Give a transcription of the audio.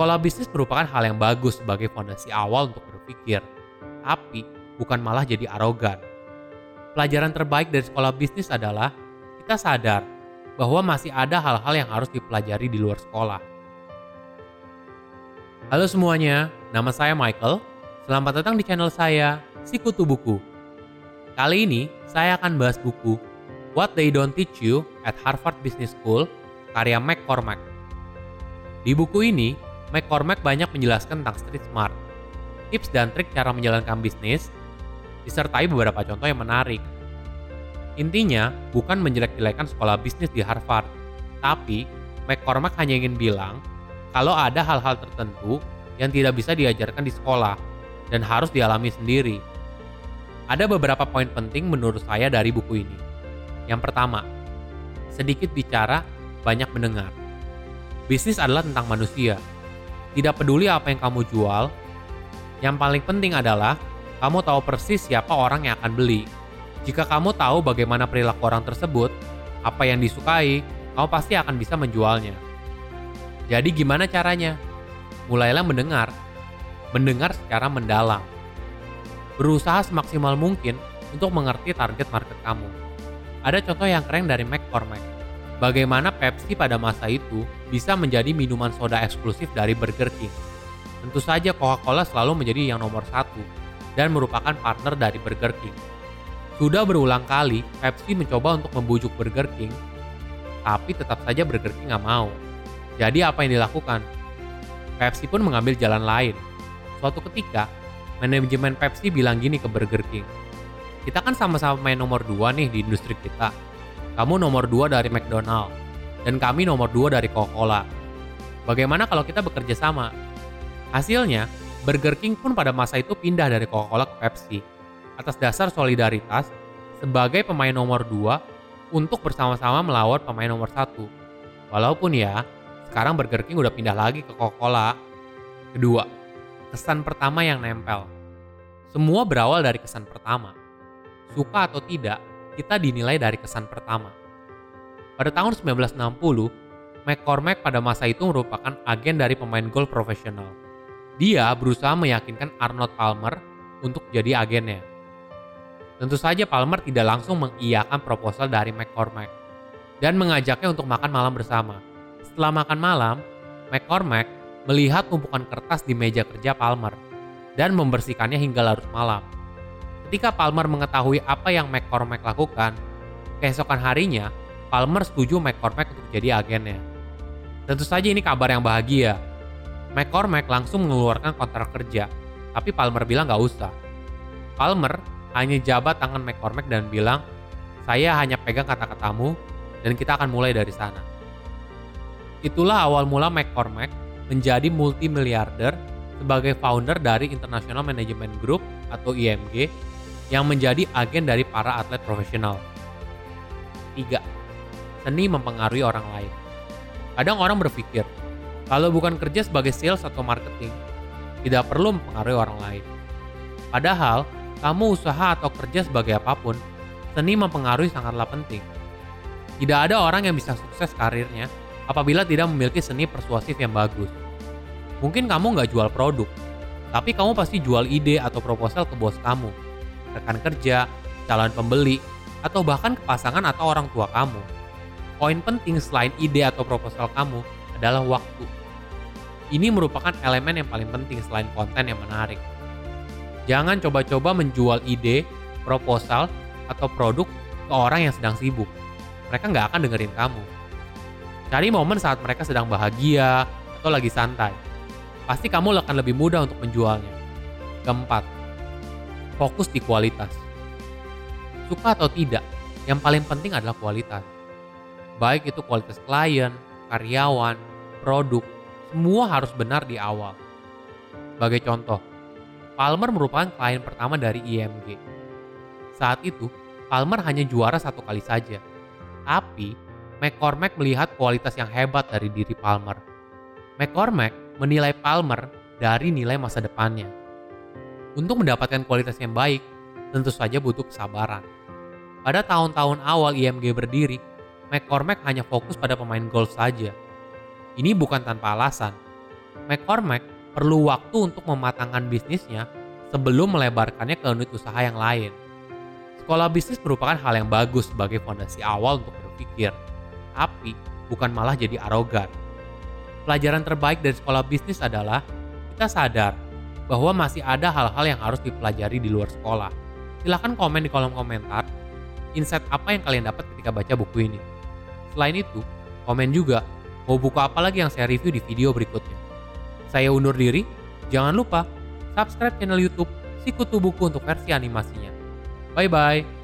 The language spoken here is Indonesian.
Sekolah bisnis merupakan hal yang bagus sebagai fondasi awal untuk berpikir, tapi bukan malah jadi arogan. Pelajaran terbaik dari sekolah bisnis adalah kita sadar bahwa masih ada hal-hal yang harus dipelajari di luar sekolah. Halo semuanya, nama saya Michael. Selamat datang di channel saya, Sikutu Buku. Kali ini saya akan bahas buku What They Don't Teach You at Harvard Business School karya McCormack. Di buku ini, McCormack banyak menjelaskan tentang street smart, tips dan trik cara menjalankan bisnis, disertai beberapa contoh yang menarik. Intinya, bukan menjelek-jelekan sekolah bisnis di Harvard, tapi McCormack hanya ingin bilang kalau ada hal-hal tertentu yang tidak bisa diajarkan di sekolah dan harus dialami sendiri. Ada beberapa poin penting menurut saya dari buku ini. Yang pertama, sedikit bicara, banyak mendengar. Bisnis adalah tentang manusia. Tidak peduli apa yang kamu jual, yang paling penting adalah kamu tahu persis siapa orang yang akan beli. Jika kamu tahu bagaimana perilaku orang tersebut, apa yang disukai, kamu pasti akan bisa menjualnya. Jadi gimana caranya? Mulailah mendengar. Mendengar secara mendalam. Berusaha semaksimal mungkin untuk mengerti target market kamu. Ada contoh yang keren dari McCormack. Bagaimana Pepsi pada masa itu bisa menjadi minuman soda eksklusif dari Burger King. Tentu saja Coca-Cola selalu menjadi yang nomor satu dan merupakan partner dari Burger King. Sudah berulang kali Pepsi mencoba untuk membujuk Burger King, tapi tetap saja Burger King nggak mau. Jadi apa yang dilakukan? Pepsi pun mengambil jalan lain. Suatu ketika, manajemen Pepsi bilang gini ke Burger King, kita kan sama-sama main nomor 2 nih di industri kita. Kamu nomor 2 dari McDonald, dan kami nomor 2 dari Coca-Cola. Bagaimana kalau kita bekerja sama? Hasilnya, Burger King pun pada masa itu pindah dari Coca-Cola ke Pepsi atas dasar solidaritas sebagai pemain nomor 2 untuk bersama-sama melawan pemain nomor 1. Walaupun ya, sekarang Burger King udah pindah lagi ke Coca-Cola. Kedua, kesan pertama yang nempel. Semua berawal dari kesan pertama. Suka atau tidak, kita dinilai dari kesan pertama. Pada tahun 1960, McCormack pada masa itu merupakan agen dari pemain golf profesional. Dia berusaha meyakinkan Arnold Palmer untuk jadi agennya. Tentu saja Palmer tidak langsung mengiyakan proposal dari McCormack dan mengajaknya untuk makan malam bersama. Setelah makan malam, McCormack melihat tumpukan kertas di meja kerja Palmer dan membersihkannya hingga larut malam. Ketika Palmer mengetahui apa yang McCormack lakukan, keesokan harinya Palmer setuju McCormack untuk jadi agennya. Tentu saja ini kabar yang bahagia. McCormack langsung mengeluarkan kontrak kerja, tapi Palmer bilang gak usah. Palmer hanya jabat tangan McCormack dan bilang, saya hanya pegang kata-katamu dan kita akan mulai dari sana. Itulah awal mula McCormack menjadi multimiliarder sebagai founder dari International Management Group atau IMG yang menjadi agen dari para atlet profesional. 3. Seni mempengaruhi orang lain. Kadang orang berpikir, kalau bukan kerja sebagai sales atau marketing, tidak perlu mempengaruhi orang lain. Padahal, kamu usaha atau kerja sebagai apa pun, seni mempengaruhi sangatlah penting. Tidak ada orang yang bisa sukses karirnya apabila tidak memiliki seni persuasif yang bagus. Mungkin kamu nggak jual produk, tapi kamu pasti jual ide atau proposal ke bos kamu, rekan kerja, calon pembeli, atau bahkan ke pasangan atau orang tua kamu. Poin penting selain ide atau proposal kamu adalah waktu. Ini merupakan elemen yang paling penting selain konten yang menarik. Jangan coba-coba menjual ide, proposal, atau produk ke orang yang sedang sibuk. Mereka nggak akan dengerin kamu. Cari momen saat mereka sedang bahagia atau lagi santai pasti kamu akan lebih mudah untuk menjualnya. Keempat, fokus di kualitas. Suka atau tidak, yang paling penting adalah kualitas. Baik itu kualitas klien, karyawan, produk, semua harus benar di awal. Sebagai contoh, Palmer merupakan klien pertama dari IMG. Saat itu, Palmer hanya juara satu kali saja. Tapi, McCormack melihat kualitas yang hebat dari diri Palmer. McCormack menilai Palmer dari nilai masa depannya. Untuk mendapatkan kualitas yang baik, tentu saja butuh kesabaran. Pada tahun-tahun awal IMG berdiri, McCormack hanya fokus pada pemain golf saja. Ini bukan tanpa alasan. McCormack perlu waktu untuk mematangkan bisnisnya sebelum melebarkannya ke unit usaha yang lain. Sekolah bisnis merupakan hal yang bagus sebagai fondasi awal untuk berpikir, tapi bukan malah jadi arogan. Pelajaran terbaik dari sekolah bisnis adalah kita sadar bahwa masih ada hal-hal yang harus dipelajari di luar sekolah. Silahkan komen di kolom komentar insight apa yang kalian dapat ketika baca buku ini. Selain itu, komen juga mau buku apa lagi yang saya review di video berikutnya. Saya undur diri, jangan lupa subscribe channel YouTube Sikutu Buku untuk versi animasinya. Bye bye.